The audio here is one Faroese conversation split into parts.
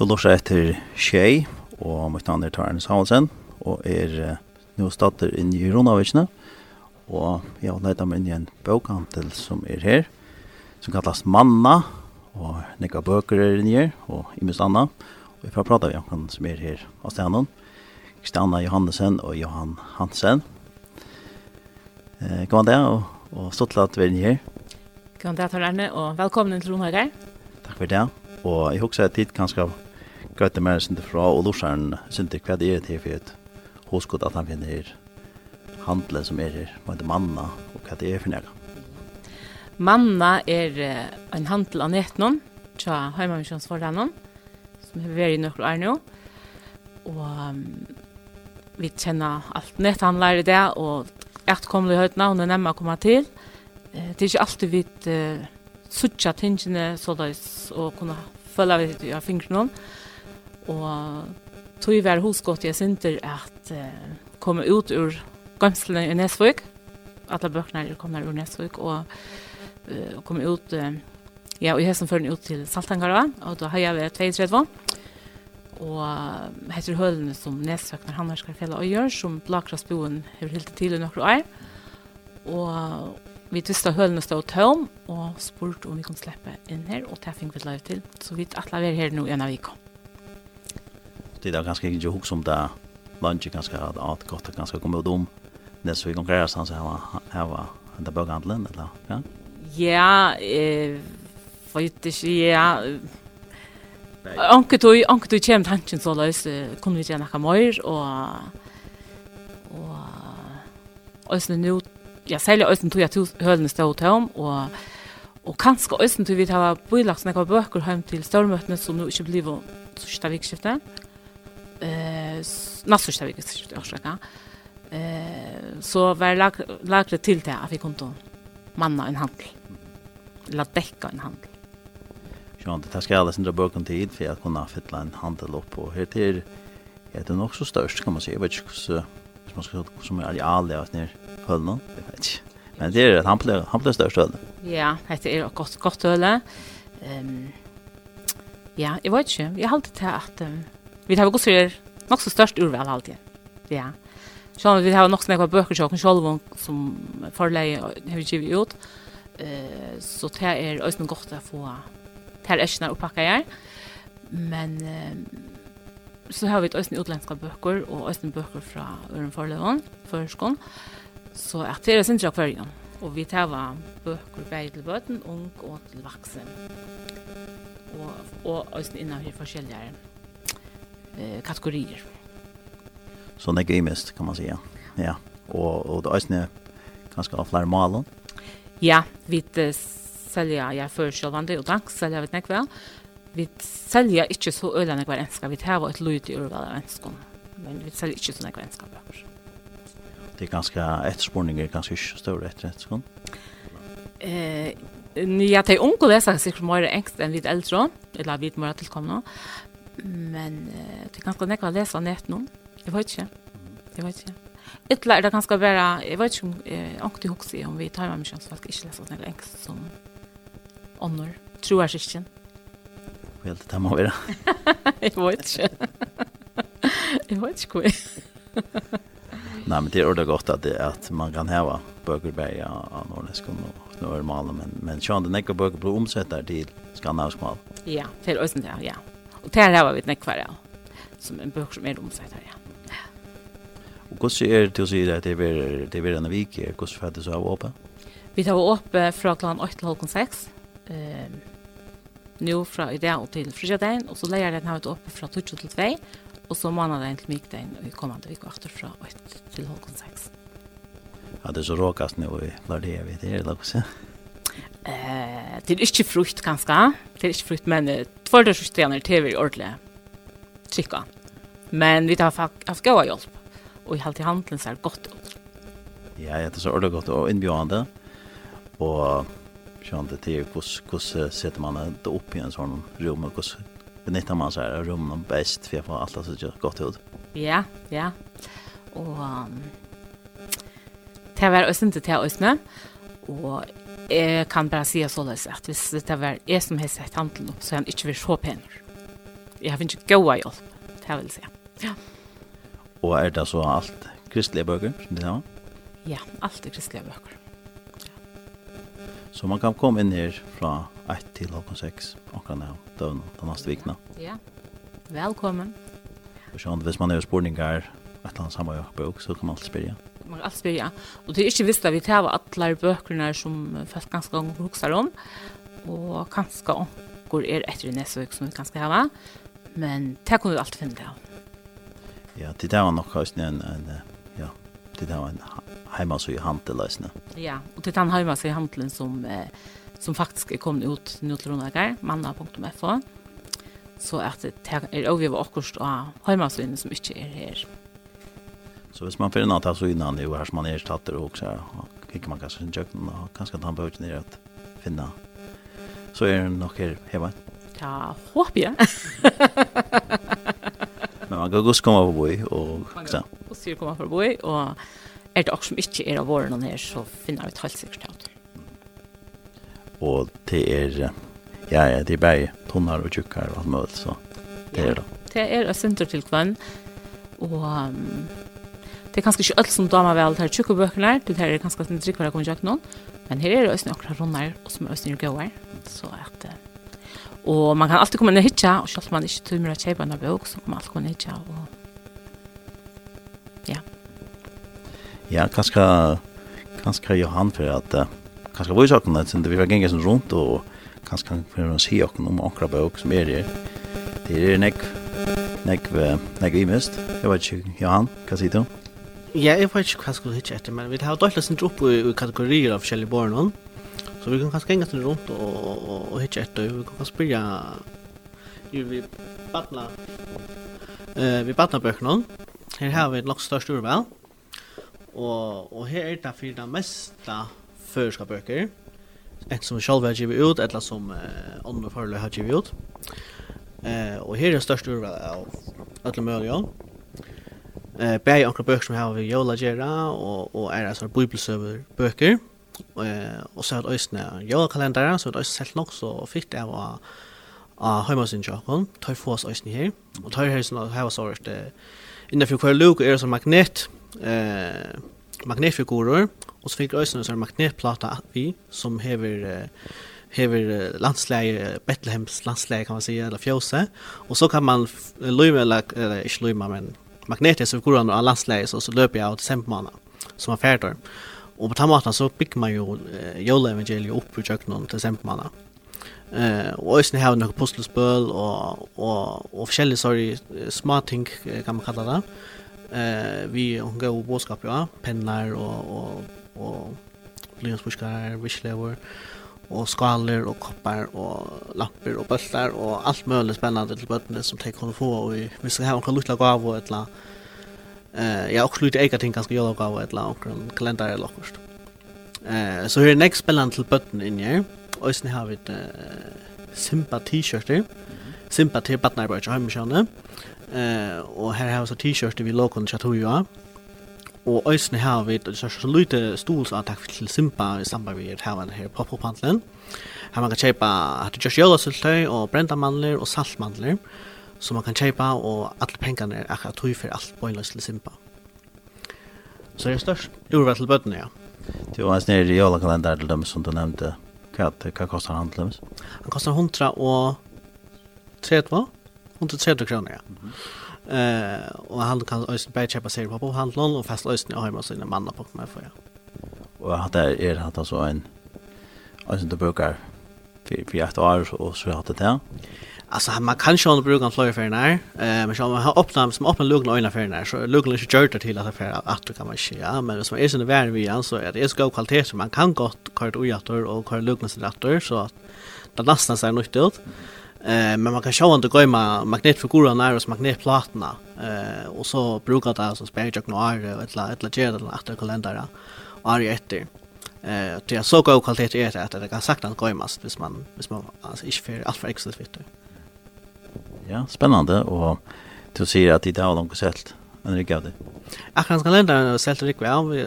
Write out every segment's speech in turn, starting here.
Du lorser etter Kjei, og mitt navn er Tarnes Havelsen, og er nå stater inn i Ronavikene, og jeg har leid meg inn i en bøkhandel som er her, som kallas Manna, og nekka bøker er inne her, og i minst anna, og vi får prata med han som er her av stedet Kristianna Johannesen og Johan Hansen. Eh, god dag, og, og stått til at vi er inne her. God dag, Tarne, og velkommen til Ronavikene. Takk for det, og jeg husker at tid kan skal gøyte mer sindi fra, og lorsaren sindi hva det er til for et god at han finner handle som er her, hva det manna, og hva det er for nega. Manna er en handel av netnån, tja heimamisjonsfordannon, som har vært i nøkker år nå, og um, vi kjenner alt netthandler i det, og et kommer i høytene, det er nemme å komme til. Eh, det er ikke alltid vi uh, suttja tingene så løs og kunne følge vi av fingrene noen. Og tog vær hos godt jeg synder at uh, komme ut ur gamslene i Nesvøk. Alle bøkene er kommet ur Nesvøk og uh, komme ut, uh, ja, og i som fører ut til Saltangara, og da har jeg vært 32. Og heter hølene som Nesvøkner han har fjellet og gjør, som Blakrasboen har helt til i noen år. Og vi tvista hølene stod tøm, og spurte om vi kunne slippe inn her, og det fikk vi lov til. Så vi atler vi her nå en av vi kom. Det är ganske ikke hugg som det lunch ganska att att gott ganska komma ut om nästa vi kan sånn så her var det bøkhandelen, eller ja. Ja, eh vet inte ja. Onkel tog onkel tog kjem tanken så lös kunne vi gärna komma mer og och ösnen nu ja, særlig ösnen tog jag till höllen stå tom och Og Og kanskje øysen til vi tar bøylagt nekva bøker hjem til størmøtene som nå ikke blir så større vikskiftet eh nästa vecka orsaka. Eh så var lag lagre till det att vi kom manna en handel. La täcka en handel. Ja, det ska alla sina böcker tid för att kunna fylla en handel upp och här till är det nog så störst kan man säga vet inte så man ska som är areal där ner höllen jag vet inte. Men det är att han blir han blir störst höll. Ja, det är ett gott gott höll. Um, Ja, jag vet inte. Jag har alltid att um, vi har gått för nok så størst urval alltid. Ja. Så vi har nok snakka bøker sjokk sjølv som forleie har givet ut. Eh så det er også godt å få det er ikke oppakket pakka jeg. Men så har vi et øysen utländska bøker og øysen bøker fra Øren Forleven, Førskån. Så at det er sin trakk hverjen. Og vi tar var bøker bare til bøten, ung og til vaksen. Og, og innan vi forskjellige eh, kategorier. Så det är mest kan man säga. Ja. Och och det är snä ganska av flera malen. Ja, vi sälja ja för självande och tack sälja vet näkväl. Vi sälja inte så öl kvar enska. Vi tar ett lut i urval av enskon. Men vi sälja inte så näkväl enska. Det är ganska efterspårningar ganska stora efter enskon. Eh Ja, det er unge leser sikkert mer engst enn vi eldre, eller vi mer tilkomne. Men uh, det kan ganske nekva lesa nett nå. Jeg vet ikke. Jeg vet ikke. Ytla er det ganske bare, jeg vet ikke om eh, ångte hoksi om vi tar med mye kjønnsvalg ikke lesa nekva engst som ånder, tror jeg ikke. Vel, det må være. jeg vet ikke. jeg vet ikke hva. Nei, men det er ordentlig godt at, det, at man kan heva bøker bare av nordisk og normal, men, men sjøen det nekker bøker blir omsettet til skandinavisk mal. Ja, til Øystein, ja, ja. Og det her var vi nekvar av, som en bøk som er omsett ja. Og hvordan er det til å si at det er ved denne vik, hvordan er det så av åpne? Vi tar åpne fra klan 8.30-6, um, nu fra i dag og til fridagen, og så leier den her oppe fra 2 til 2, og så måneden til mykdagen, og vi kommer til vik og etter fra 8 til 8.30-6. Ja, det er så råkast nå i det, vet jeg, eller hva Eh, Det er ikke frukt, kanskje. Det er ikke frukt, men uh, tvær systemene tverdørsutstjener til vi ordentlig trykka. Men vi tar haft gode hjelp, og i halte handelen ser godt ut. Ja, det er så ordentlig godt og innbjørende. Og kjønne til hvordan setter man det opp i en sånn rom, og hvordan benytter man seg av rommet best, for jeg får alt det ser godt ut. Ja, ja. Og um, det var også ikke til å øsne, og jeg kan bare si så løs at hvis det var jeg som har sett handelen opp, så er han ikke vært så penere. Jeg har ikke gode hjelp, det vil si. Ja. Og er det så alt kristelige bøker som det har? Ja, alt er kristelige bøker. Ja. Så man kan komme inn her fra 1 til halv 6, akkurat nå, døgn, den neste vikna. Ja, velkommen. Og sånn, hvis man er spørninger, et eller annet samme bøk, så kan man alltid spørre igjen man kan alltid spyrja. Og det er ikke visst at vi tar alle bøkene som folk ganske ganger hukser om, og kanskje onker er etter i Nesvøk som vi kanskje hava, men det kan vi alltid finne det av. Ja, det der var nok høysen en, en, ja, det der var en heimas i handeløsene. Ja, og det er den heimas i handelen som, eh, som faktisk er kommet ut nå til Rondager, manna.fo, så at det er overgivet akkurat av heimasøyene som ikke er her. Ja Så hvis man finner noe så innan det er jo her som man är erstatter och så här kickar man kanskje sin kjøkken, og kanskje att han behöver ner att finne. Så er det nok her hjemme. Ja, håper jeg. Men man kan godt komme på boi og så. Och se komma på boi og er det også som ikke er av våren her, så finner vi et helt säkert ut. Og det er, ja, ja, det er bare tonner og tjuckar og alt mulig, så. Det er det. Det er et synder til kvann. og... Um, Det er kanskje ikke alt som damer vel til tjukke bøkene, det her er kanskje litt drikkere kommer til noen, men her er det også noen runder, og som er også noen gøyere, så at... Og man kan alltid komme ned hitja, og selv om man ikke tømmer å kjøpe en bøk, så kan man alltid komme ned hitja, og... Ja. Ja, kanskje, kanskje Johan for at, kanskje vi saken at vi var gengis rundt, og kanskje kan vi si okken om akkurat bøk som er her. Det er nekk, nekk, nekk, nekk, nekk, nekk, nekk, nekk, nekk, nekk, nekk, Ja, jeg vet ikke hva jeg skulle hitje etter, men vi har døytlet sin opp i, i kategorier av forskjellige barn. Så vi kan kanskje gjenga sin rundt og, og, og hitje etter. Vi kan kanskje spyrja jo vi badna uh, vi badna bøkene. Her har vi et nok størst urval. Og, og her er det for det meste føreska bøker. Enten som vi selv har givet ut, eller som uh, andre forløy har givet ut. Uh, og her er det størst urval av alle mulige eh bæði onkra bøkur sum hava við jóla gera og og er altså bibelsøver bøkur. Eh og så er øysna jólakalendara så er selt nok så fitt er og a heimasin jakon tøy fos øysna her. Og tøy her sum hava så rett innan for kvar luk er som magnet eh magnetfigurer og så fikk øysna så magnetplata vi som hever hever landsläge Betlehems landsläge kan man säga eller fjose. Og så kan man lymma eller, eller inte men magnetisk över kurvan och landslaget så, så löper jag åt Sempmana som har färdor. Och på den måten så bygger man ju eh, Jola upp ur köknen till Sempmana. Eh och ösn har några pusselspel och och och olika sorry små ting kan man kalla det. Eh vi har går och boskap ja, pennar och och och blyantspuskar, vislever og skaler og koppar og lampor og bøltar og alt mulig spennende til bøttene som de kunne få og vi skal ha noen lutla gav og et etla eh, ja, også lutla ega ting ganske jolla gav og et etla noen kalender eller okkurst eh, så her er nek spennende til bøttene inni her. Og sen har vi et uh, Simba t-shirter Simba til Batnarbrøy og Heimisjane eh, og her har vi så t-shirter vi låkon tjattuja og Og øysene har vi et så lite stolsantag til Simba i samband med her han her pop-up-handelen. Her man kan kjøpe at det gjørs jølasøltøy og brenda mandler og saltmandler som man kan kjøpe, og alle pengene er akkurat tog for alt bøynløs til Simba. Så det er størst urvel til bøttene, ja. Det var en snedig jølakalender til dem som du nevnte. Hva, hva koster han til dem? Han koster 30, 130 kroner, ja. Mm -hmm. Eh och han kan ösen bara köpa sig på handlon och fast ösen har hemma sina mannar på mig för. Och att det är att alltså en alltså det brukar för för ett år och så har det där. Alltså man kan ju bruka en flyer för när. Eh men så man har öppnat som öppna lugna ögon för när så lugna är gjort till att affär att du kan man se. Ja, men som är sen värn vi alltså är det är så kvalitet så man kan gott kort och jator och kort lugna sig rätt så att det lastar sig nytt ut. Mm. Eh men man kan sjå att det går med magnetfigurer när och. Eh och så brukar det alltså spärrjack noir och ett la ett la ger den åtta kalendrar. Efter. Eh det är så god kvalitet är det att det kan sagt att går mest hvis man hvis man alltså inte för allt för extra vitt. Ja, spännande och du ser att det har långt sett en det. Akkurat kalendern och selt rik väl vi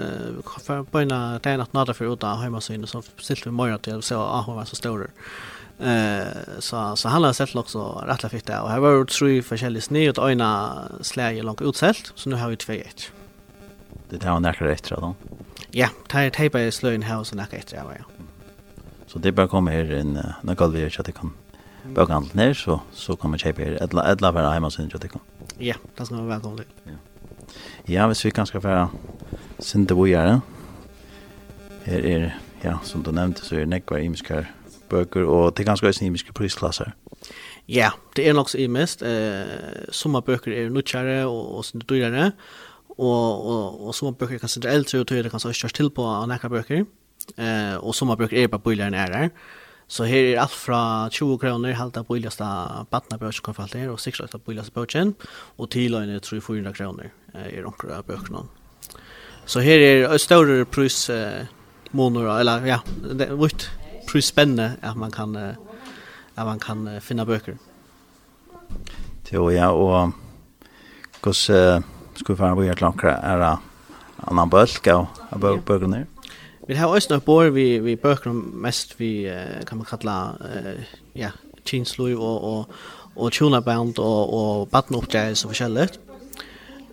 för på en dag natt natta för uta hemma så så silt vi morgon till så ah vad så står. Eh så så han har sett också rättla fitt där och här var det tre forskjellige snö och ena släge långt utsält så nu har vi två ett. Det tar några efter då. Ja, tar tejpa i slöin här och så några efter ja. Så det bara kommer här en när går vi att det kan bara handla ner så så kommer tejpa här ett ett lavar hemma sen så det kan. Ja, det ska vara välkommen. Ja. Ja, hvis vi kan skal være sinde vi er, her er, ja, som du nevnte, så er det nekvar imiskar bøker, og det er ganske også imiske prisklasser. Ja, det er nok så imist. Eh, som bøker er nødkjære og, og sånne dyrere, og, og, og som bøker kanskje litt eldre, og tøyere kan så kjøres til på nekka bøker, eh, og som bøker er bare bøyler enn er her. Så her er alt fra 20 kroner, halta bøyligste badnabøkken kan falle her, og sikkert av bøyligste bøkken, og tiløyene 300-400 kroner eh, er omkring bøkene. Så her er større pris eh, måneder, eller ja, det er vitt otroligt spännande att man kan att man kan finna böcker. Jo, ja, och kus skulle fan vi att lankra är annan bölka och böcker ner. Vi har också några bor vi vi böcker mest vi kan man kalla ja, Chinslui och och och Chuna Bound och och Button Up Jazz och förskället.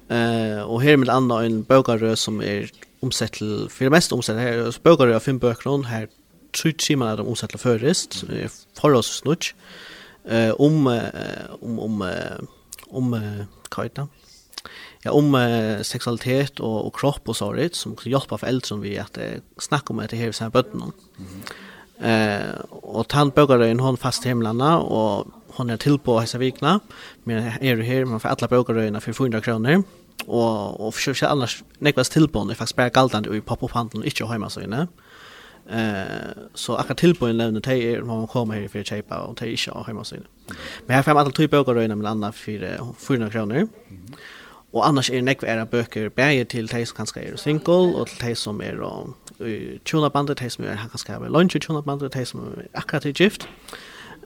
Eh och här med andra en bökarö som är omsett till för det mesta omsett här bökarö av fem böcker hon här tre timer er de omsettelig først, forholdsvis nødt, om, om, om, om, hva heter det? Ja, om eh, seksualitet og, og kropp og sånt, som kan hjelpe foreldre vi at eh, snakke om det her i sine bøttene. Mm. Eh, og tant bøkere en hånd fast himlene, og hon er til på hese vikna, men er du her, man får alle bøkere for 400 kroner, og, og for forsøker annars nekvast tilbånd, er faktisk bare galtende i pop-up-handelen, ikke hjemme så inne. Mm Eh så akkurat tillbuden lämnar te är man kommer här för att köpa och te är inte hemma sen. Men här fem alla typer av röna med andra för 400 kronor. Och annars är det era böcker bäger till te som kanske är single och till te som är tuna bandet, te som är kanske är lunch tuna bandet, te som är akkurat i gift.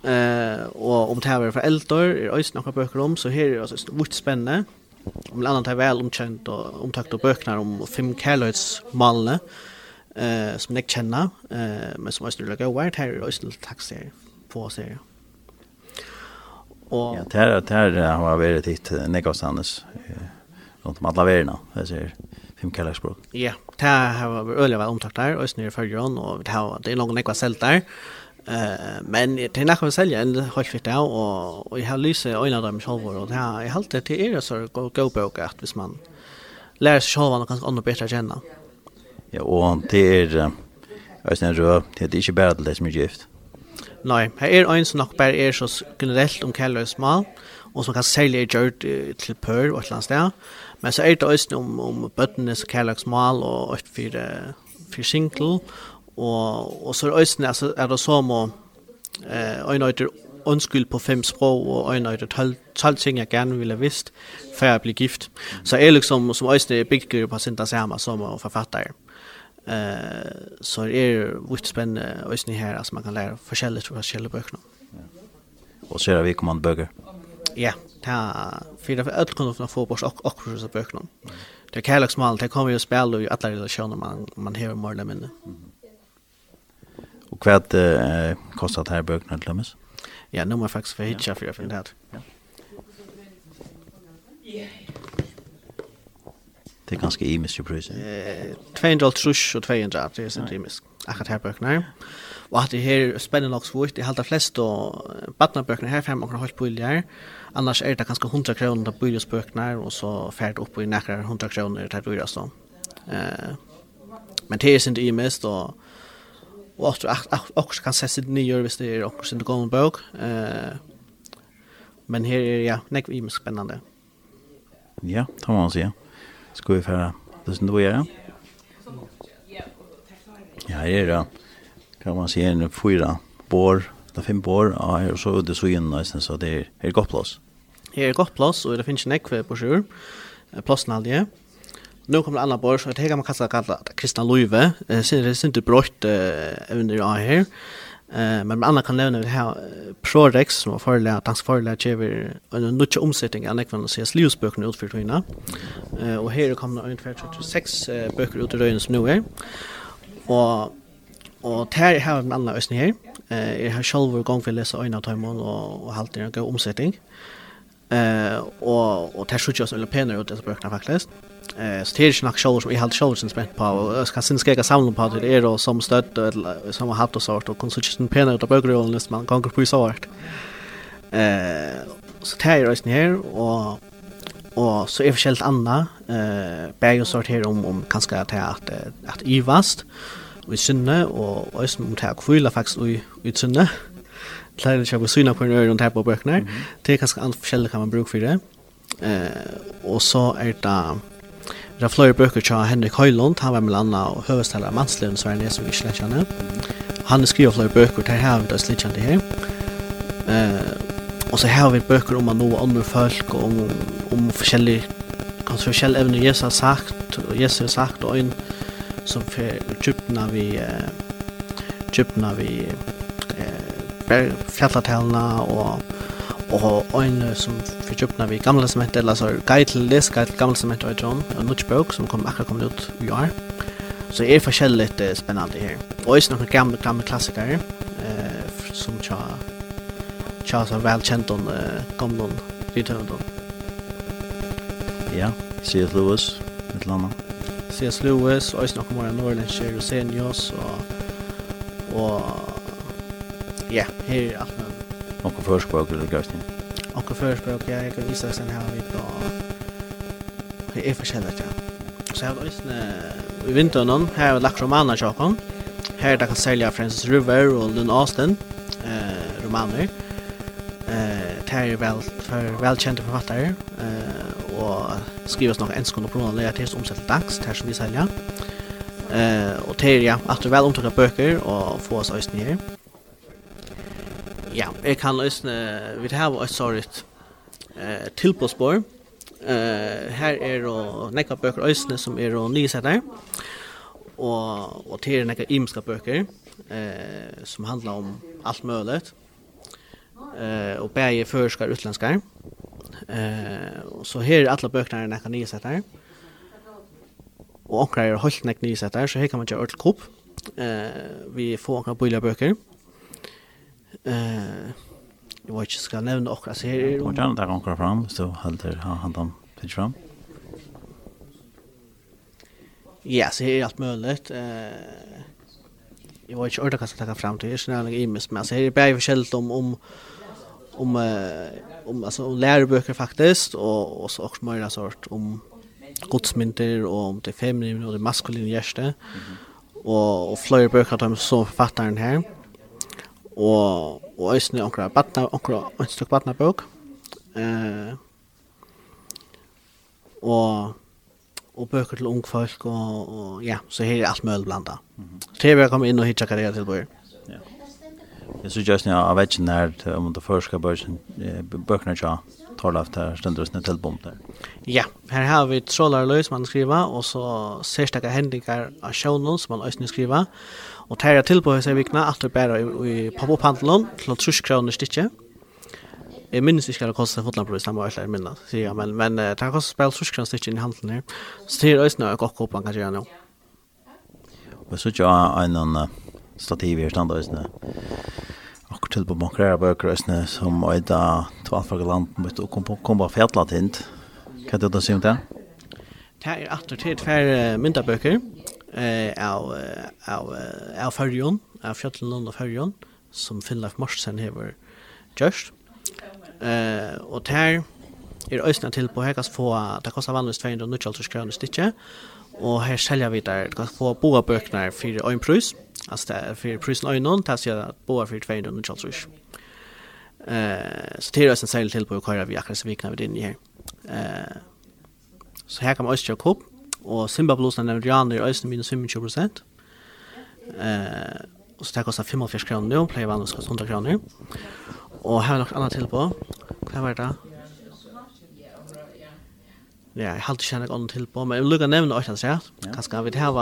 Eh och om det här är för äldre är det några böcker om så här är det alltså vitt spännande. Om det landet är väl omkänt och omtakt och böcker om fem kärleksmalne. Mm eh som jag känner eh men som jag skulle lägga vart här och skulle taxa på sig. Och ja, där där har varit hit Nikosanes. Runt om alla vägarna, jag säger fem kallarspråk. Ja, det här har varit öliga omtakt där, Östnyr förgrön och det har det är någon ekva sält där. Eh men det är nästan sälja en högt fitt där och och jag har lyse ögonen där med självor och det här jag har alltid till er så gå gå bok att vis man lär sig själva något ganska annat bättre känna. Ja. Ja, og det er Øystein uh, Rød, det er ikke bare til det som er gift. Nei, her er en som nok bare er så generelt om kjærløs mal, og som kan særlig er gjørt til pør og et eller annet sted. Men så er det også om, om bøttene som kjærløs mal og et fire, fire single, og, og så er det også altså, er det som å eh, øynøyter undskyld på fem språk og øynøyter tolv, tolv ting jeg gerne ville ha visst før jeg blir gift. Så er liksom som øyne bygger på sin samme som forfatter. Eh så är det vitt spännande ösn här alltså man kan lära forskjellige tror jag forskjellige böcker. Og Och så är vi kommandböcker. Ja, ta fyra för öll kunde få få på och och så böcker. Det kan liksom det kommer ju spel i alla relationer man man hör mer eller mindre. Och kvad eh kostar det här böckerna til Lummes? Ja, nu må jag faktiskt för hitcha för jag finner det. Ja. Yeah. Det er ganske imisk i prøysen. Eh, 200 trus og 200, det er sin imisk. Akkurat her bøkene. Og at det her spennende nok svårt, det halter flest og badnabøkene her, fem og en halv på ilje Annars er det ganske 100 kroner på bøkene, og så färd opp i nekker 100 kroner til dyrast så. Eh, men det er sin imisk, og og at også kan sette sitt nye hvis det er også sin gammel bøk. Eh, men her er ja, nekk imisk spennende. Ja, det må man si, ja ska vi föra det som du är. Ja, det är det. Kan man se en fyra bor, det fem bor, ja, och så det så igen nästan så det är ett gott plats. Det är ett gott plats och det finns en ekve på sjur, Platsen aldrig. Nu kommer det andra bor så det kan man kalla kalla kristna löve. Sen det är inte brått under här. Eh men andra kan nämna det här Prorex som var förlägga att förlägga chever en nutch omsättning av nekvan ses livsböcker ut för tvina. Eh och här kommer ungefär 36 böcker ut i röjen som nu är. Och och här har en annan ösning här. Eh er har sjølv gång for lesa av tøymon og og halt en god omsetning. Eh och och tar sjutton eller penor ut det så brukar faktiskt. Eh så det är snack show som i helt spänt på och ska sen ska jag samla på det är då som stöd eller som har haft och sort och konsumtion penor ut på grön man kan gå på så vart. Eh så tar jag resten här och och så är förskällt anna eh bär ju sort här om om kanske att att att i vast och i synne och och som tar kvilla faktiskt i i synne. Eh klarer ikke å syne på en øre öron här på bøkene. Mm. Det er ganska alt forskjellig kan man bruke for det. Eh og så er det Det flere bøker til Henrik Høylund, han var med landa og och av manslön så er det som vi ikke kjenner. Han skriver flere flöjer böcker till här vi släcker det her. Eh og så har vi bøker om man nå andra folk og om om forskjellige kanskje forskjellige evner Jesus har sagt og Jesus har sagt og en som för djupna vi djupna vi bare fjallatælna og og ein som forkjøpna vi gamla sement eller så guide til les guide til gamla sement og John og nutch bok som kom akkurat kom ut i år. Så er forskjelligt uh, spennende her. Og også noen gamle gamle klassikere eh som tja tja så vel kjent om uh, gamla rytmen. Ja, C.S. Lewis, et eller. C.S. Lewis, og jeg snakker om Norland Sherry Seniors, og, og ja, her er alt mulig. Onkel Førspråk eller Gøystein? Onkel Førspråk, ja, jeg kan vise sen her vi på... Det er forskjellig, ja. Så jeg har østene i vinteren, her har vi lagt romaner til Her der kan selja Francis River og Lynn Austin, eh, romaner. Eh, det er vel, for velkjente forfattere, eh, og skrives nok enskående kroner til som omsett dags, det som vi selja. Eh, og det er, ja, at du vel omtrykker bøker og få oss østene her. Jeg kan løsne, vi har et sånt eh, tilbåsbord. Eh, her er det nekka bøker øsne som er nye setter. Og, og til er nekka imska bøker eh, som handlar om alt mulig. Eh, og bæge førskar utlenskar. Eh, så her er alle bøkene er nekka nye setter. Og onkrar er holdt nekka nye setter, så her kan man gjøre ødel kopp. Eh, vi får onkra bøyla bøker. Eh, Eh, jag vet inte ska nämna och alltså här är det annat där kommer fram så håller han han dem pitch fram. Ja, så här är allt möjligt. Eh Jag vet inte ordet kan ta fram till snälla i miss men så här är det bara om om om om alltså om läroböcker faktiskt och och så också mer sort om godsmynter och om det feminina och det maskulina gäste. Mm -hmm. Och och flera böcker där som författaren här og og eisini onkra batna onkra einstak batna bók. Eh og og bøkur til ung folk og, og ja, så her er alt mulig blanda. Mm -hmm. Så vil komme inn og hitja karriere til bøker. Ja. Jeg synes just nå, jeg vet ikke når om det første bøkene ikke tar av det stundresne tilbom der. Ja, her har vi trollar løy som man skriver, og så sérstaka hendingar av sjånen som man øyne skriver, Og det er tilbøy seg vikna, at du bare i pop-up-handelen, til å trusk kroner stikje. Jeg minnes ikke hva det kostet en fotlandbrød, det var ikke minnet, sier jeg, men, men det har kostet spil trusk kroner stikje inn i handelen her. Så det er øyne og kokk opp man kan gjøre nå. Vi så ikke en stativ i stand øyne. Akkur til på makrere bøker øyne, som øyda tvalfaget land, og kom på fjallatint. Hva er det du sier om det? Det er at det er tver myndabøker, eh av av av Ferjon, av Fjallan og Ferjon som Finnlaf Morsen hever just. Eh og der er øsna til på hekas få det kostar 200 290 kroner stykket. Og her selger vi der kan få boa bøkner for en pris. Altså det er for prisen øynon, det sier at boa for 290 kroner. Eh så det er øsna særlig til på hva vi akkurat så vikna vi inn i her. Eh så her kan man også kjøpe Og Simba Blues er nigerianer i øyne minus 25 prosent. Eh, og så det kostar 45 kroner nå, pleier vanligvis kostar 100 kroner. Og her er nok annet til på. Hva var det? Ja, jeg halte ikke noe annet til på, men jeg vil lukke nevne også, ja. Kanskje vi har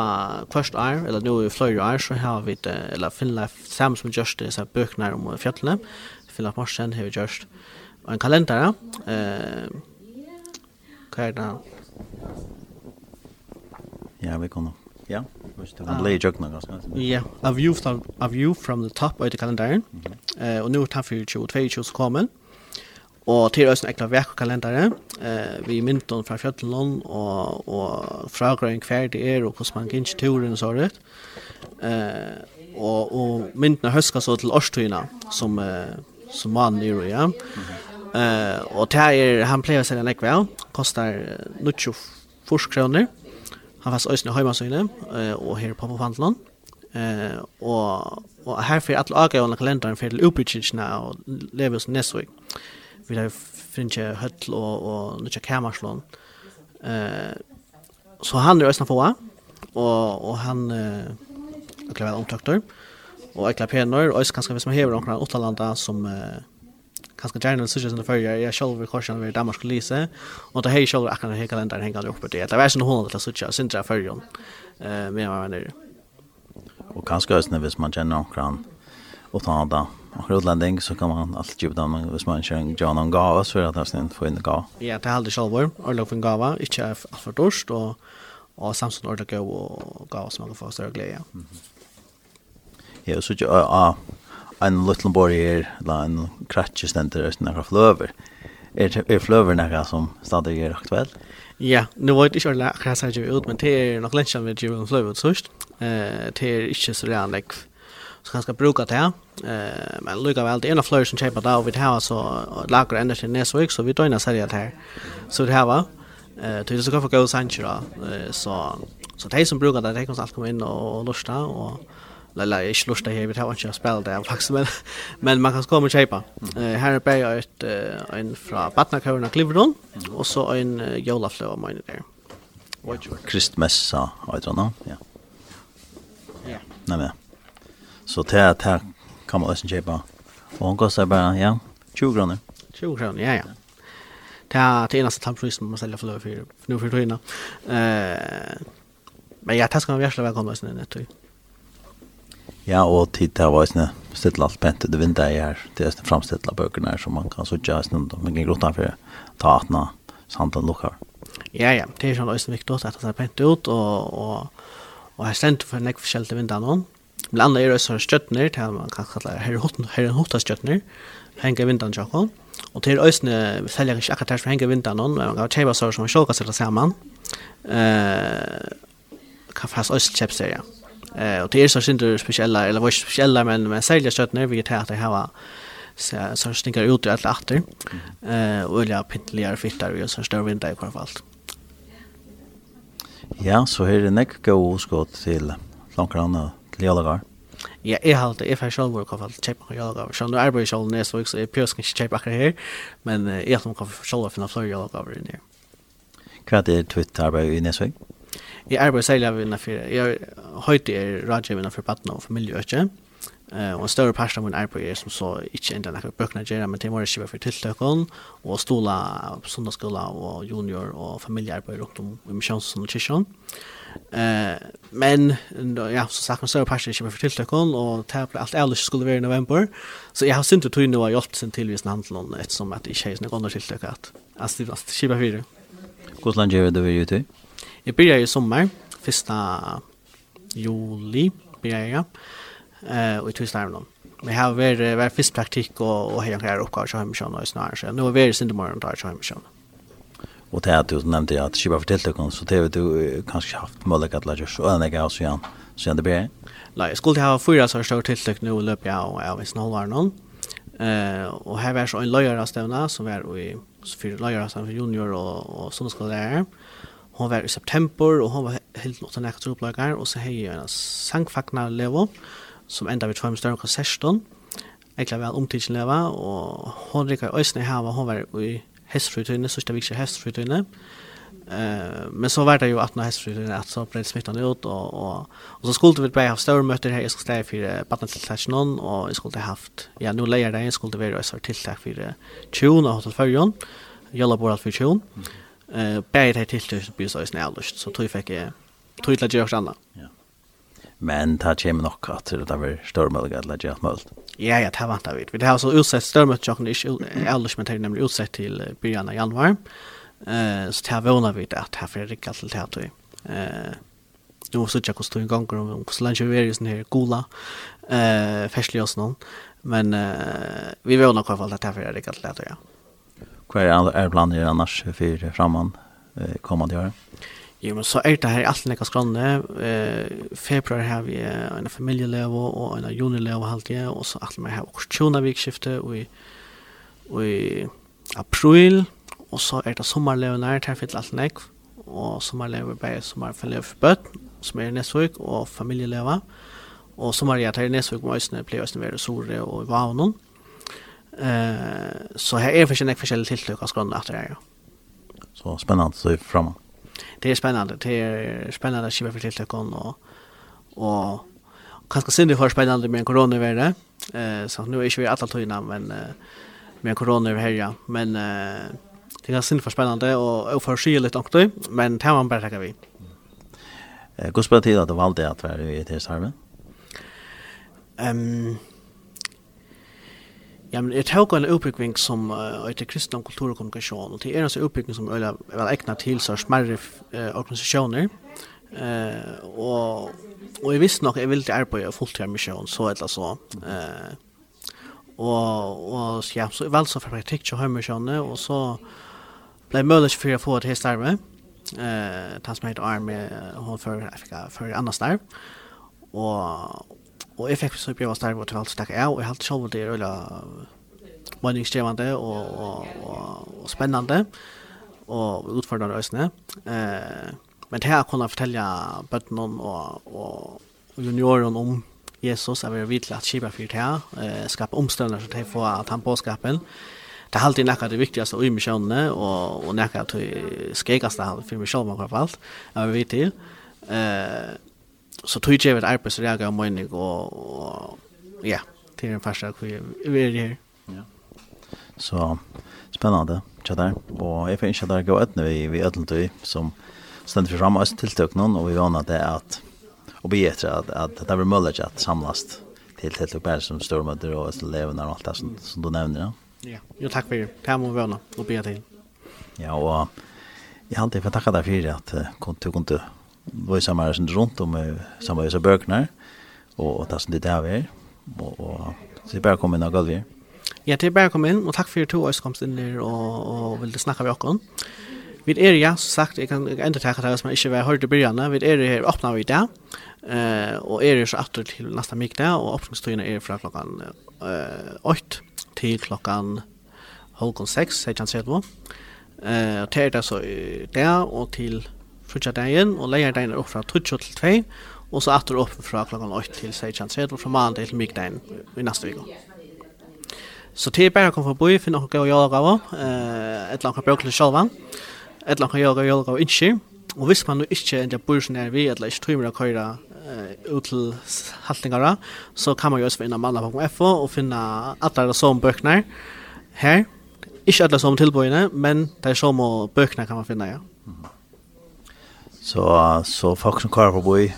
kvart år, eller nå i fløyre år, så har vi, eller finne sammen som gjørst det, så bøkene om fjøtlene. Finner Morsen har vi gjørs en kalender, ja. Eh, hva er det? Ja, vi kan. Ja, visst det. Han lägger jag något sånt. Ja, a view from a view from the top av the calendar. Eh och nu har han för 22 så kommer. Og til oss en ekla vekkalendare, eh, vi mynton fra Fjøtland og, og fragrøyng kvar det er og hvordan man gynns turen så rett. Eh, og, og myntene høska så til årstøyna som, eh, som man gjør, ja. Eh, og det er, han pleier seg en ekvel, kostar 94 kroner han fast øysne heimasøyne, eh og her på Pofantland. Eh, og, og her fyrir alle avgjørende kalenderen for til utbrytjensene og lever Nesvik. Vi har finche høtl og, og nødja kamerslån. Eh, så han er øysne på, og, og han eh, er vel omtøkter, og ekla penor, og øyne kanskje hvis man hever omkring åttalanda som eh, kanske gärna så just för förra jag själv vill korsa över Danmark skulle läsa och det här själv jag kan hela den hänga upp det. Det var sån hon att så tjänar syntra förra Eh men vad menar du? Och kanske just när vis man känner någon och ta då. Och utlänning så kan man alltid då man vis man känner John on gava så att han får in gava. Ja, det hade själv och lov en gava, inte allt för dorst och och Samsung order gå och gava som man får större glädje. Ja, så jag en liten borg her, eller en kratje stender østen av fløver. Er, er fløver noe som stadig er aktuelt? Ja, nu vet ikke alle akkurat seg gjør ut, men det er nok lenge vi gjør en fløver først. Eh, det er ikke så redan lekk så kan ska bruka det här. Eh men lukar väl det är en av flöjer som köper där och vi tar så lagar ända till Nesvik, så vi tar sälja det här. Så det här var. Eh till så kan få gå sanchra så så de som brukar det de kan alltid komma in och lusta och Eller är slår det här, vi tar inte jag det faktiskt, men, men man kan komma och köpa. Mm. Uh, här är bara ett, uh, en från Batnakörerna Kliveron, mm. och så en uh, Jolaflö av mig där. Ja. Kristmessa, vet du nå? Ja. Ja. Nej, men. Så det här, kan man också köpa. Och hon kostar bara, ja, 20 kronor. 20 kronor, ja, ja. Det här är nästan tampris man säljer för nu för tiden. Eh, men ja, tack ska man verkligen välkomna sen i netto. Ja, og tid til var sånn stille alt pent det vinter jeg her. Det er framstille bøkene her som man kan sitte i snudd om. Man kan grotta for ta atna sanden lukkar. Ja, ja, det er sånn også viktig at det er pent ut, og, og, og her stendt for nekk forskjell til vinter noen. Blant annet er også støttner, til man kan kalla det her er hotta støttner, henger vinteren til tjokken. Og til øsne selger ikke akkurat her som henger vinteren noen, men man kan kjøpe sår som man sjåker seg sammen. Uh, kan fast kjøpe seg, ja. Eh och det är så synd det speciella eller vad speciella men men sälja kött när vi tar att det här så så stinkar ut alla åter. Eh och ja pittligare fittar och så stör vi inte i alla fall. Ja, så här är det näck gå skott till långranna till Jalagar. Ja, jag har det jeg har selv vært kaffe til kjøpe jordgaver. Så nå arbeider jeg nästa vecka så är prøver ikke kjøpe akkurat här. men jeg har kaffe selv å finne flere jordgaver inn her. Hva er det i nästa vecka. næsvåg? Jeg arbeider særlig av innenfor, jeg høyt er rådgivende for partner og familie ikke. Eh och en større part av min arbeid er som så ikke enda några böcker göra men det var skriva for tiltøkken og stola på sundagsskola og junior og familiearbeid rundt om i missionen og kyrkjøn. Eh men ja så sagt man så pass det för tilltökon och tävla allt ärligt skulle vara i november. Så jag har synt tog tvinna jag hjälpt sen till vis handeln ett som att i tjejen går till tilltökat. Alltså det var skriva för det. Gotland gör det vi ju till. Jag börjar i sommar första juli, blir eh och i Tyskland. Vi har varit var fiskpraktik och och hela grejer uppgifter som hemsjön och snarare så nu är vi sen imorgon tar jag hemsjön. Och det att du nämnde att Shiba fortällde kon så det du kanske haft möjlighet att lägga så en gång så igen så igen det blir. Nej, jag skulle ha fyra så stort tilltag nu löp jag och jag visst några någon. Eh och här var så en lärare stävna som var i fyra lärare som junior och och som skulle lära. Eh hon var i september og hon var helt något en ekstra upplagar og så hej en sangfagnar levo som enda vid två större Eg Jag um väl omtidsen leva og hon rikar øysni här var hon var i hästfrutunne så ska vi se. Eh men så var det jo at når hästfrutunne at så blev smittan ut og og og så skulle vi bara ha större møter her jag skulle ställa för barnen till sessionen og eg skulle haft ja no leier det jag skulle vara så tilltag för tjuna hotell förjon. Jalla borat för tjuna. Mm eh bäget det till så blir så snällt så tror jag fick jag tror jag lägger också. Ja. Men ta kommer nog att det där var stormöjligt att lägga ett mål. Ja, ja, det väntar vi. Vi har så utsett stormöjligt jag inte alls men det är nämligen utsett till början av januari. Eh så det vånar vi att här för Rickard till här tror jag. Eh nu måste jag kosta en gång om om så länge vi är ju sån här gola eh färsliga oss någon. Men eh vi vill nog i alla fall att här för Rickard till här tror jag hva er, er planer annars for framman eh, kommande år? Jo, men så er det her alt nekka skranne. Eh, februar har vi en familieleve og en junileve halvdige, og så alt med her auksjoner vikskifte og i, og i april, og så er det sommerleve nær, der fyller alt nekk, og sommerleve bare sommerleve for bøtt, som er i Nesvøk, og familieleve. Og sommerleve er i Nesvøk må øsne bli øsne være sore og i Vavnån. Mm Eh så här är försen olika tilltag av grunda efter det här. Så spännande så framåt. Det är spännande. Det är spännande att kiva för tilltag och och kanske synd det har spännande med corona det. Eh så nu är inte vi alla tog men med corona över här men eh det är synd för spännande och oförskilligt också men det man bara tacka vi. Eh går spelar tid att valde att vara i det här. Ehm Ja, men jeg tar en utbygging som uh, heter kristendom, kultur og kommunikasjon, og det er en utbygging som er vel egnet til så smerre uh, organisasjoner, uh, og, og jeg visste nok jeg ville til arbeid og fulltid misjon, så eller så. Uh, og, og ja, så jeg valgte for praktikk til høymisjonene, og så ble jeg mulig for å få et helt arbeid, uh, han som heter Arme, hun for fikk for andre der, og og jeg fikk så bra starve til alt stakk jeg, og jeg halte selv det er veldig meningskrevende og, og, og, og spennende, og utfordrende øsene. Eh, men det her kunne jeg fortelle bøttene og, og junioren om Jesus, jeg vil vite at kjipa fyrt her, eh, skape omstøvner som de får at han påskapen. Det er alltid nekka det viktigaste i misjonene, og, og nekka det skregaste for misjonen i hvert fall, jeg vil vite til. Eh, så tog jag ett arbete så jag gav mig och ja, till den första vi är här. Ja. Så spännande tja där och jag finns ikke at det går etne vi, vi ødeltøy som stender for samme tiltøk någon och vi vannet det at, og vi etter att at det blir mulig at samlast till tiltøk bare som stormöter och levende och allt det som, som du nämner Ja, ja. jo tack för det. Det må vi vana och be till Ja, og jeg har alltid fått takka deg for at uh, du kunne var ju samma som runt om samma så böknar och och tas det där vi och och så bara kom in och galvi. Ja, det bara kom in och tack för er två årskomst in där och och vill det snacka vi också. Vi er ja, som sagt, jeg kan inte ta det som inte var i början. Vi er her åpna vi där. Eh och är så atter til nästa mick där og åpningstøyene er fra klokken eh 8 til klokken halvkon 6, säger han själv. Eh och det så där och till frutja dagen, og leier dagen er opp fra 12 til 2, og så atter opp fra klokken 8 til 16.30, og fra mandag til mykdagen i neste vik. Så det er bare å komme forbi, finne noen gode jordgaver, et eller annet bøkene sjølva, et eller annet jordgaver ikke, og hvis man ikke er bor så er vi, eller ikke tøymer å køyre ut til haltingere, så kan man jo også finne mandag.fo og finne alle de som bøkene her. Ikke alle som tilbøyene, men de som bøkene kan man finne, ja. Mm -hmm. Så så folk som kör på boy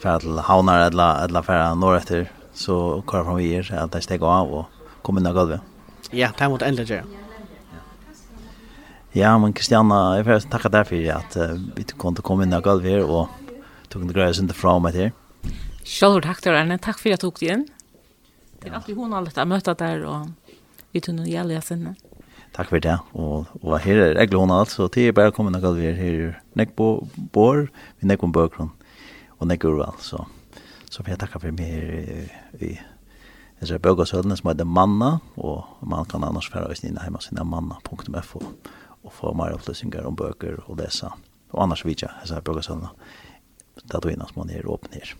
för att havnar eller eller färra norr efter så kör från vi är att det steg av och kommer ner golvet. Ja, det mot ändra det. Ja, men Kristianna, jag får tacka dig för att uh, vi kunde komma in i golvet och tog en grej som inte från mig till. Själv tack till Arne, tack för att du tog dig in. Det är alltid hon alltid att möta där och vi tog nog gärna sinne. Ja. Takk for det. Og, og her er reglene alt, så det er bare kommet noe vi er her. Nek på bor, vi nek på bøkron, og nek urval. Så, så vil jeg takke for meg her i Ezra Bøgasødene, som heter Manna, og man kan annars fære oss inn hjemme sin manna.fo og få mer opplysninger om bøker og lese. Og annars vet jeg, jeg Ezra Bøgasødene, da du innan som man er åpen her.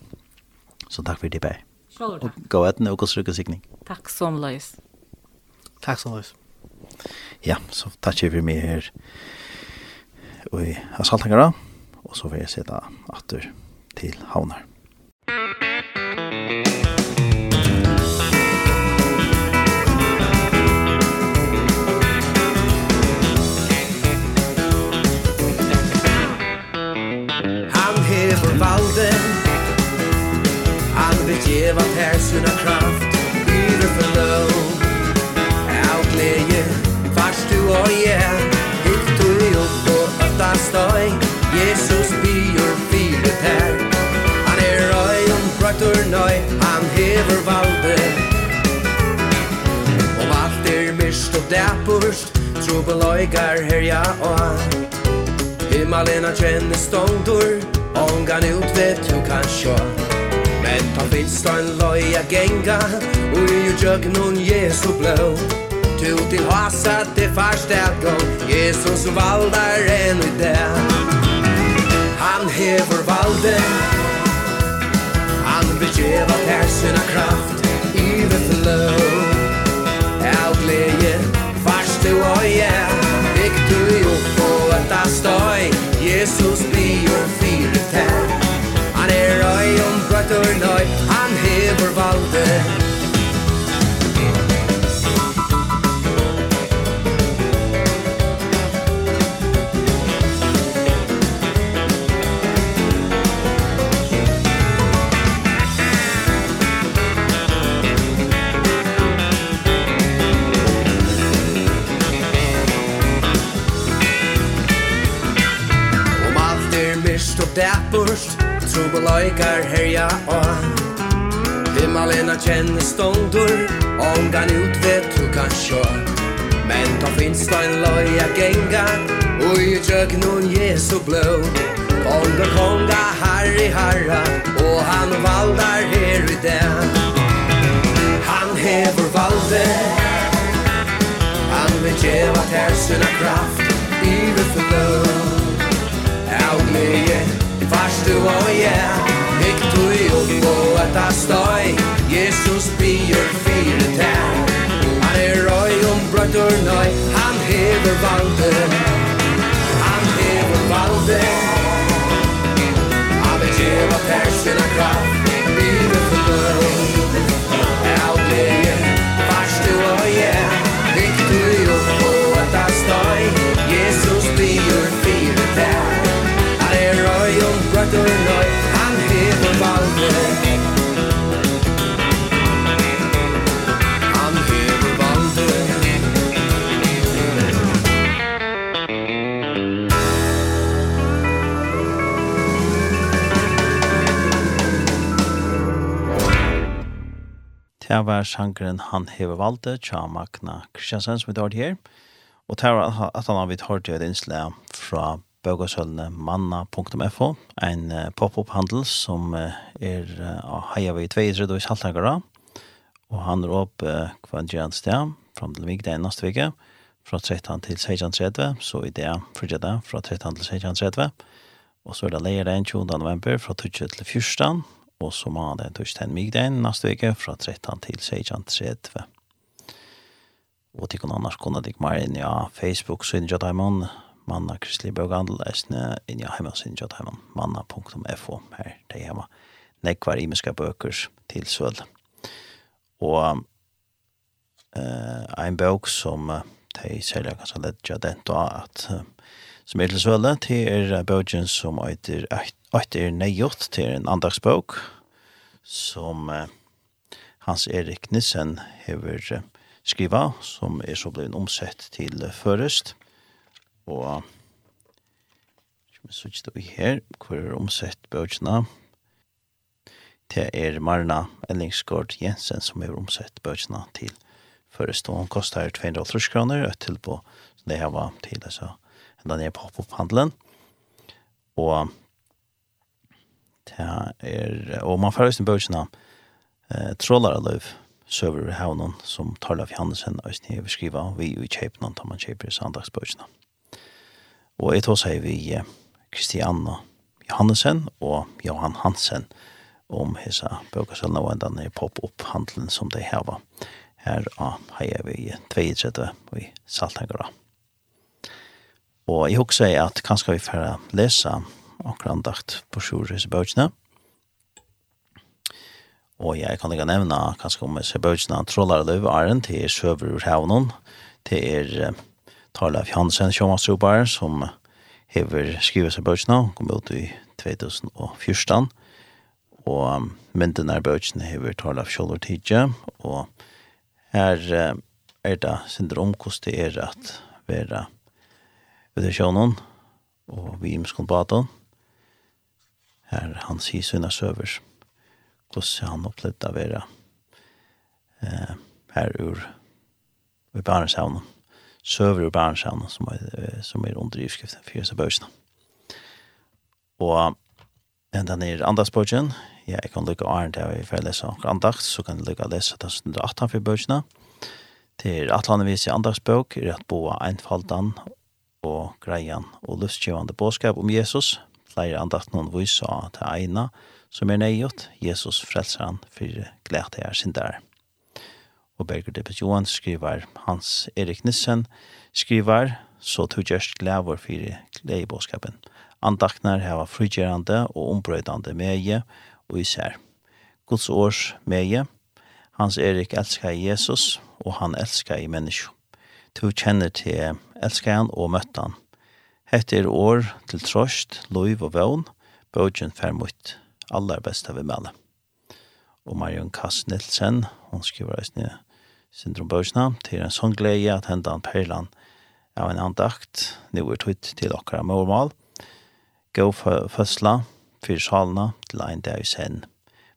Så takk for det, Bær. Sjølv takk. Og gå etter noe og sikning. Takk som løs. Takk som løs. Ja, så takk jeg for meg her og i Asaltangara, og så vil jeg sette atter til Havnar. Han hever valde han vil djeva persuna kraft, yre for lov, av gleje oh yeah Hittu i opp og ötta støy. Jesus byr fire tær. Han er røy om brøttur nøy Han hever valde Om alt er mist og dæpurst Trobeløygar herja og Himmalena kjenner ståndur Ongan ut vet du kan sjå Men ta finst en loja genga Og i jo jøgnon Jesu blå tu til hasa til det gå Jesus valdar en i det Han hever valde. Han vil geva persina kraft i det flow Av glede fast du och jag Fick du jo på ett astoj Jesus blir fyrt här Han er røy om brötter nøy. Han hever valde. dæpurst Trubelaikar herja on. Himmalena kjenner ståndur Ångan utvet du kan sjå Men ta finst da en loja genga Ui tjøk nun Jesu blå Konga konga harri harra Og han valdar her i den Han hever valde Han vil djeva tersina kraft Ivet for blå Av glede Forstår jeg, jeg tog jo på at jeg støy Jesus bier fire tær Han er røy om brøtter nøy Han hever valde Han hever valde Han vil gjeva persina kraft. Livet for døy Outleje Norrløy, han hever valde Han hever valde Det var sangren Han hever valde, tja Magna Kristiansen som vi tar her. Og det var at han har vidt hørt til et innslag fra bøkasølene manna.fo, en pop-up-handel som er av Heiavei 2 i Tredje og Saltangara, og han er opp hver en sted, fram til vik, det neste vik, fra 13 til 16.30, så i det frydje det, fra 13 til 16.30, og så er det leier den 20. november fra 20 til 14, og så må det torsdag til migdagen neste vik, fra 13 til 16.30. Og til annars kunne det mer inn i ja, Facebook, så inn i Jotaimon, manna kristelig bøk andelesne inn i heimansin jat heimann manna.fo her det er hjemme. Nekvar imiska bøkers til søl og uh, ein bøk som uh, de selja kanskje ledja den da at uh, som er til søle til er bøkjen som eitir eitir neiot til en andagsbøk som uh, Hans Erik Nissen hever uh, skriva som er så blevet omsett til uh, først og som er det vi her, hvor er omsett bøkene. Det er Marna Ellingsgård Jensen som er omsett bøkene til forestå. Hun koster 230 kroner, et til på det her var til, altså, enda ned på pop-handelen. Og det er, og man får høyeste bøkene, eh, trålare løv, søver i havnen, som Tarlaf Johansen og jeg skriver, vi i kjøpene, tar man kjøper sandagsbøkene. Mm. Og jeg tar seg vi Kristianna Johannesen og Johan Hansen om hese bøkerselene og enda ned pop-up-handelen som de heva. Her heier vi 32 i Saltengara. Og jeg husker at kanskje vi får lese akkurat andakt på Sjures bøkene. Og jeg kan ikke nevne kanskje om Sjures bøkene trollar løv er til søver ur havnen. Det er Tarleif Jansen, sjåmanstrupar, som hever skrivet seg bøtsna, kom ut i 2014, og um, mynden er bøtsna hever Tarleif Kjolver Tidje, og her uh, er det syndrom hvordan det er at være ved sjånen, og vi imskon baden, her han sier sønne søvers, hvordan han opplevde å være eh, her ur i Barenshaunen søver ur som er, som er under drivskrift for disse børsene. Og enda andra andagsbøkken, ja, jeg kan lykke åren til jeg får lese noen så kan jeg lykke å lese det som er 18 for børsene. Til atlandevis i andagsbøk er at boa einfaldan og greian og lustgjøvande båskap om Jesus, flere andakt noen viser til eina, som er nøyot, Jesus frelser han for glede er sin der. Og Berger Dippes Johan skriver, Hans Erik Nissen skriver, så to gjerst glævor fyrir gleibåskapen. Andaknar heva frugerande og ombrøydande meie og især. Guds års meie, Hans Erik elskar Jesus, og han elskar i menneskje. To kjenner til elskar han og møtte han. Hette er år til trost, lov og vøvn, bøtjen fermutt, aller beste vi mæle. Og Marion Kass Nilsen, hun skriver eisne, syndrombøsene til en sånn glede at hendan perlan av en andakt, nå er tøyt til okkara målmål, gå fødsla, fyr salna til ein dag i sen.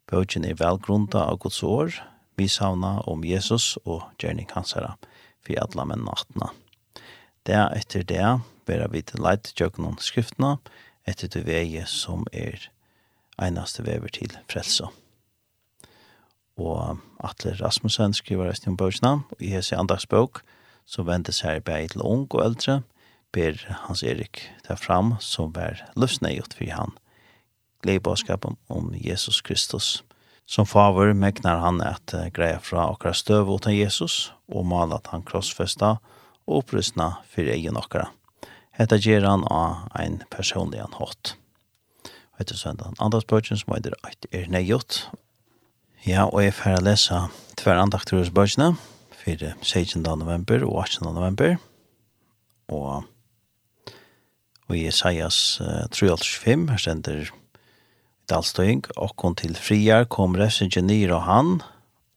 Bøtjen er velgrunda av Guds år, vi savna om Jesus og gjerning hansara, fyr alla menn nattna. Det etter det, vera vi til leit tjøkken om skriftene, etter det vei som er einaste vever til frelse og Atle Rasmussen skriver resten om bøkene, og i hese andagsbøk, så venter seg bare til ung og eldre, ber Hans Erik ta fram som var løsnegjort for han. Glede bådskapen om Jesus Kristus. Som favor meknar han at greia fra okra støv utan Jesus, og malat han krossfesta og opprystna for egen okra. Hetta gjer han av ein personlig anhått. Hetta søndan andagsbøkjen som er «Eit er nøyot, Ja, og jeg får lese tver andakter hos bøkene for 16. november og 18. november. Og, og i Isaias uh, 3.5, her sender dalstøying, og kom til friar kom refsingen nyr og han,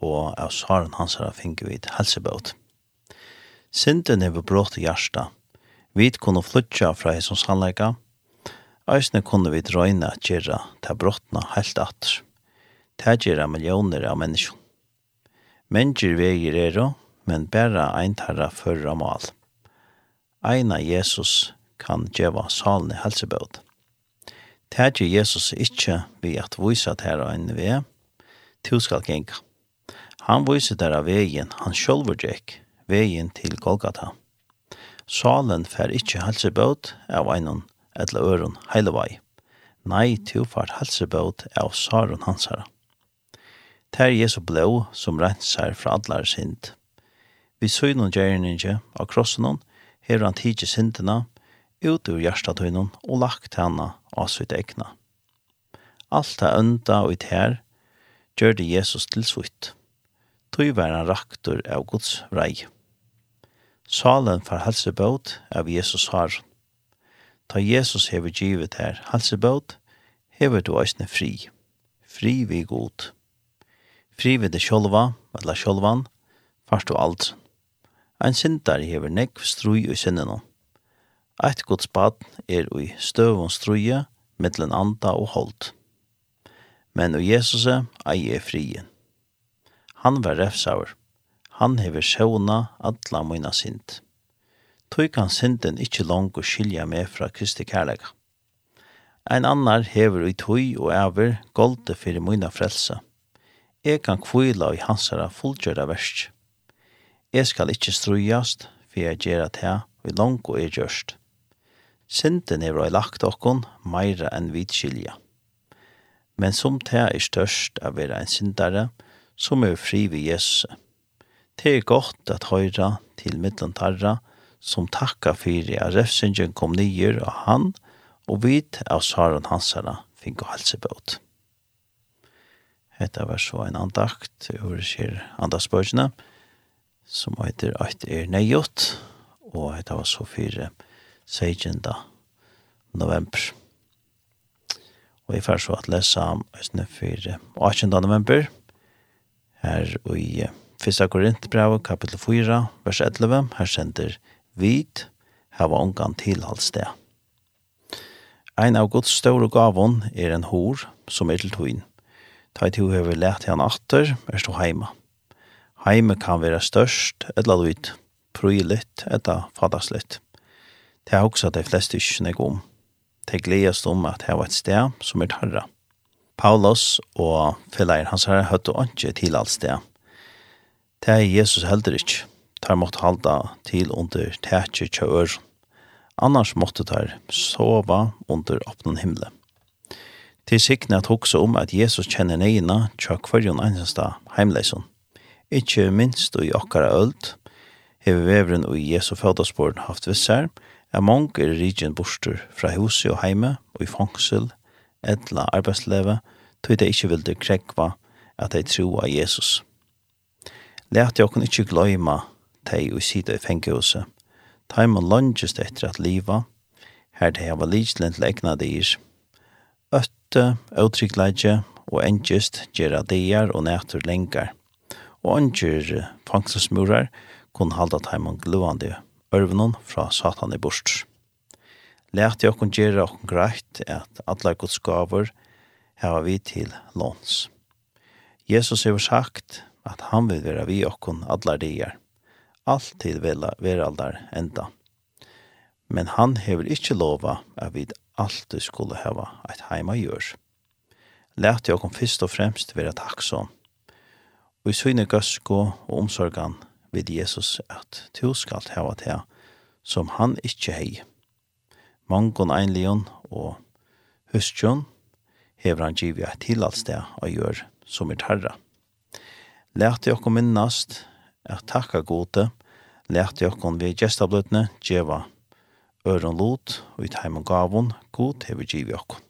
og av svaren hans har finket vidt helsebøt. Sinten er brått i hjertet. Vi kunne flytja fra hans sannleika. Eisne kunne vi drøyne at gjerra til brottna helt atter tægjera millioner av mennesker. Mennesker veier er det, men bare ein tarra førra mal. Eina Jesus kan djeva salen i helsebød. Tægjer Jesus ikkje vi at vysa tæra en vei, tu skal genga. Han vyser tæra veien, han sjolver djekk, veien til Golgata. Salen fer ikkje helsebød av einan etla øron heilevei. Nei, til fart helsebød av saren hansara. Ter Jesu blå som renser fra allar sint. Vi søgn og gjerninge av krossen hon, her han tidsi syndena, ut ur hjertatøynen og lagt henne av sitt egna. Alt er ønda og i ter, gjør det Jesus til svitt. Tøy var han raktor av Guds vrei. Salen for helsebåt av Jesus har. Ta Jesus hever givet her helsebåt, hever du eisne fri. Fri vi god. Fri ved det sjolva, eller sjolvan, fast og alt. Ein sindar hever nekv strui og sinnene. Eit gods bad er ui støvun struje, mittlen anda og holdt. Men og Jesus ei er frien. Han var refsaur. Han hever sjåna atla mina sint. Tøy kan synden ikkje lang og skilja meg fra Kristi kærlega. Ein annar hever ui tøy og æver golde fyrir mina frelse. Jeg kan kvila i hansara fullgjøra versk. Jeg skal ikkje strujast, for jeg gjerra det, vi langt og er gjørst. Synden er røy lagt okkon, meira enn vidskilja. Men som ta er størst av vera en syndare, som er fri vi Jesus. Det er godt at høyra til middelen tarra, som takka fyrir at refsingen kom nyer av han, og vit av saren hansara finko helsebåt. Hetta var så en andakt over skjer andaktsbøkene, som heter «Eit er neiot», og hetta var så fire 16. november. Og jeg får så at lesa østene 4. 18. november, her i 1. Korintbrev, kapittel 4, vers 11, her sender «Vid, hava ongan tilhaldsted». Ein av Guds store gavon er en hor som er til tøyn Ta i to hever lært han atter, er stå heima. Heime kan være størst, etla luit, prylitt, etla fadaslitt. Det er også de fleste ikke nek om. Det gledes om at det var et sted som er tarra. Paulus og felleir hans herre og ikke til alt sted. Det er Jesus helder ikke. Tar måtte halda til under tætje kjør. Annars måtte tar sova under åpnen himmelen. Til sikne at hokse om at Jesus kjenner neina tja kvarjon einsensta heimleison. Ikkje minst og i okkara öld, hever vevren og i Jesu fødasporen haft vissar, er mong er rigen borster fra huset og heime og i fangsel, etla arbeidsleve, tog det ikkje vilde krekva at de av Jesus. Lært jeg kun ikkje gløyma teg og sida i fengehuset. Taiman langest etter at liva, her de hava lidslen til egna dyr, Lytte, utryggleidje og engest gjerra deir og nætur lengar. Og anger fangselsmurar kun halda taimann gluvande ørvenon fra satan i bort. Lært jeg kun gjerra okkur greit at allar gods gaver heva vi til låns. Jesus har sagt at han vil vera vi okkur allar deir, alltid vera aldar enda. Men han hever ikkje lova at vi alltid skulle hava eit heima gjør. Lært jeg om fyrst og fremst være takksom. Og i syne gøsko og omsorgan vid Jesus at du skal hava til som han ikkje hei. Mangon einlion og hustjon hever han givet et tilhaldsted og gjør som er tarra. Lært jeg om minnast at takka gode, lært jeg om vi gestablutne djeva øren lot og i heim og gavon god hever giv okko.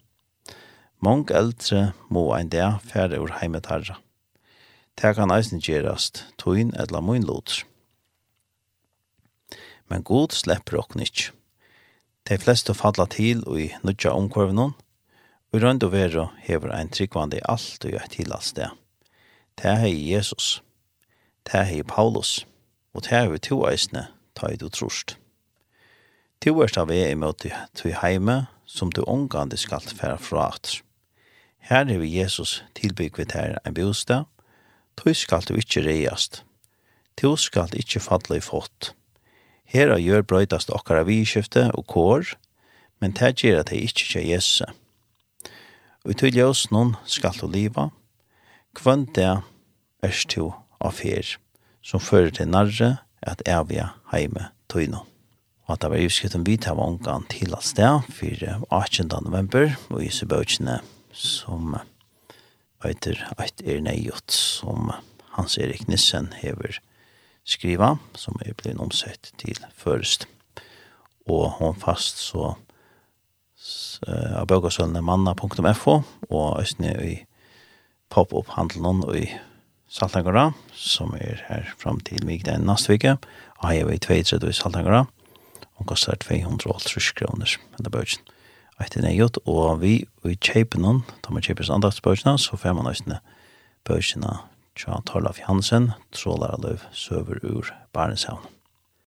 Mong eldre må ein der færre ur heimet herra. Det kan eisen gjerast, tøyn eller mun lot. Men god slipper okko ikkje. De fleste falla til og i nudja omkorvenon, og rønd og vero hever ein tryggvande alt og i til alt sted. Det er Jesus, det er Paulus, og det er vi to eisne, ta i du trorst. Til er stav er imot til heime, som du omgande skal færa fra at. Her er vi Jesus tilbygg her en bostad, tog skal du ikkje reiast. Tog skal ikkje fadla i fått. Her har gjør brøydast okkara vidskifte og kår, men det gjør at det ikkje kje jesse. Og til ljøs noen skal du liva, kvann det erst to fyr, som fører til narre at evige heime tøynom og at det var utskritt en bit av til alt sted, 18. november, og i søbøkene som Eiter Eit er neiot, som Hans Erik Nissen hever skriva, som er blitt omsett til først. Og hon fast så av bøkasølene manna.fo, og østene i pop-up-handelen og i Saltangara, som er her fram til mig den neste vike, og her er vi i 2.30 i Saltangara, Hon kostar 280 kroner, men det bøtjen. Eit er nøyot, og vi i kjeipen hon, da man kjeipen andaktsbøtjena, så får man nøytene bøtjena tja Torlaf Jansen, trålar løv søver ur Barenshavn.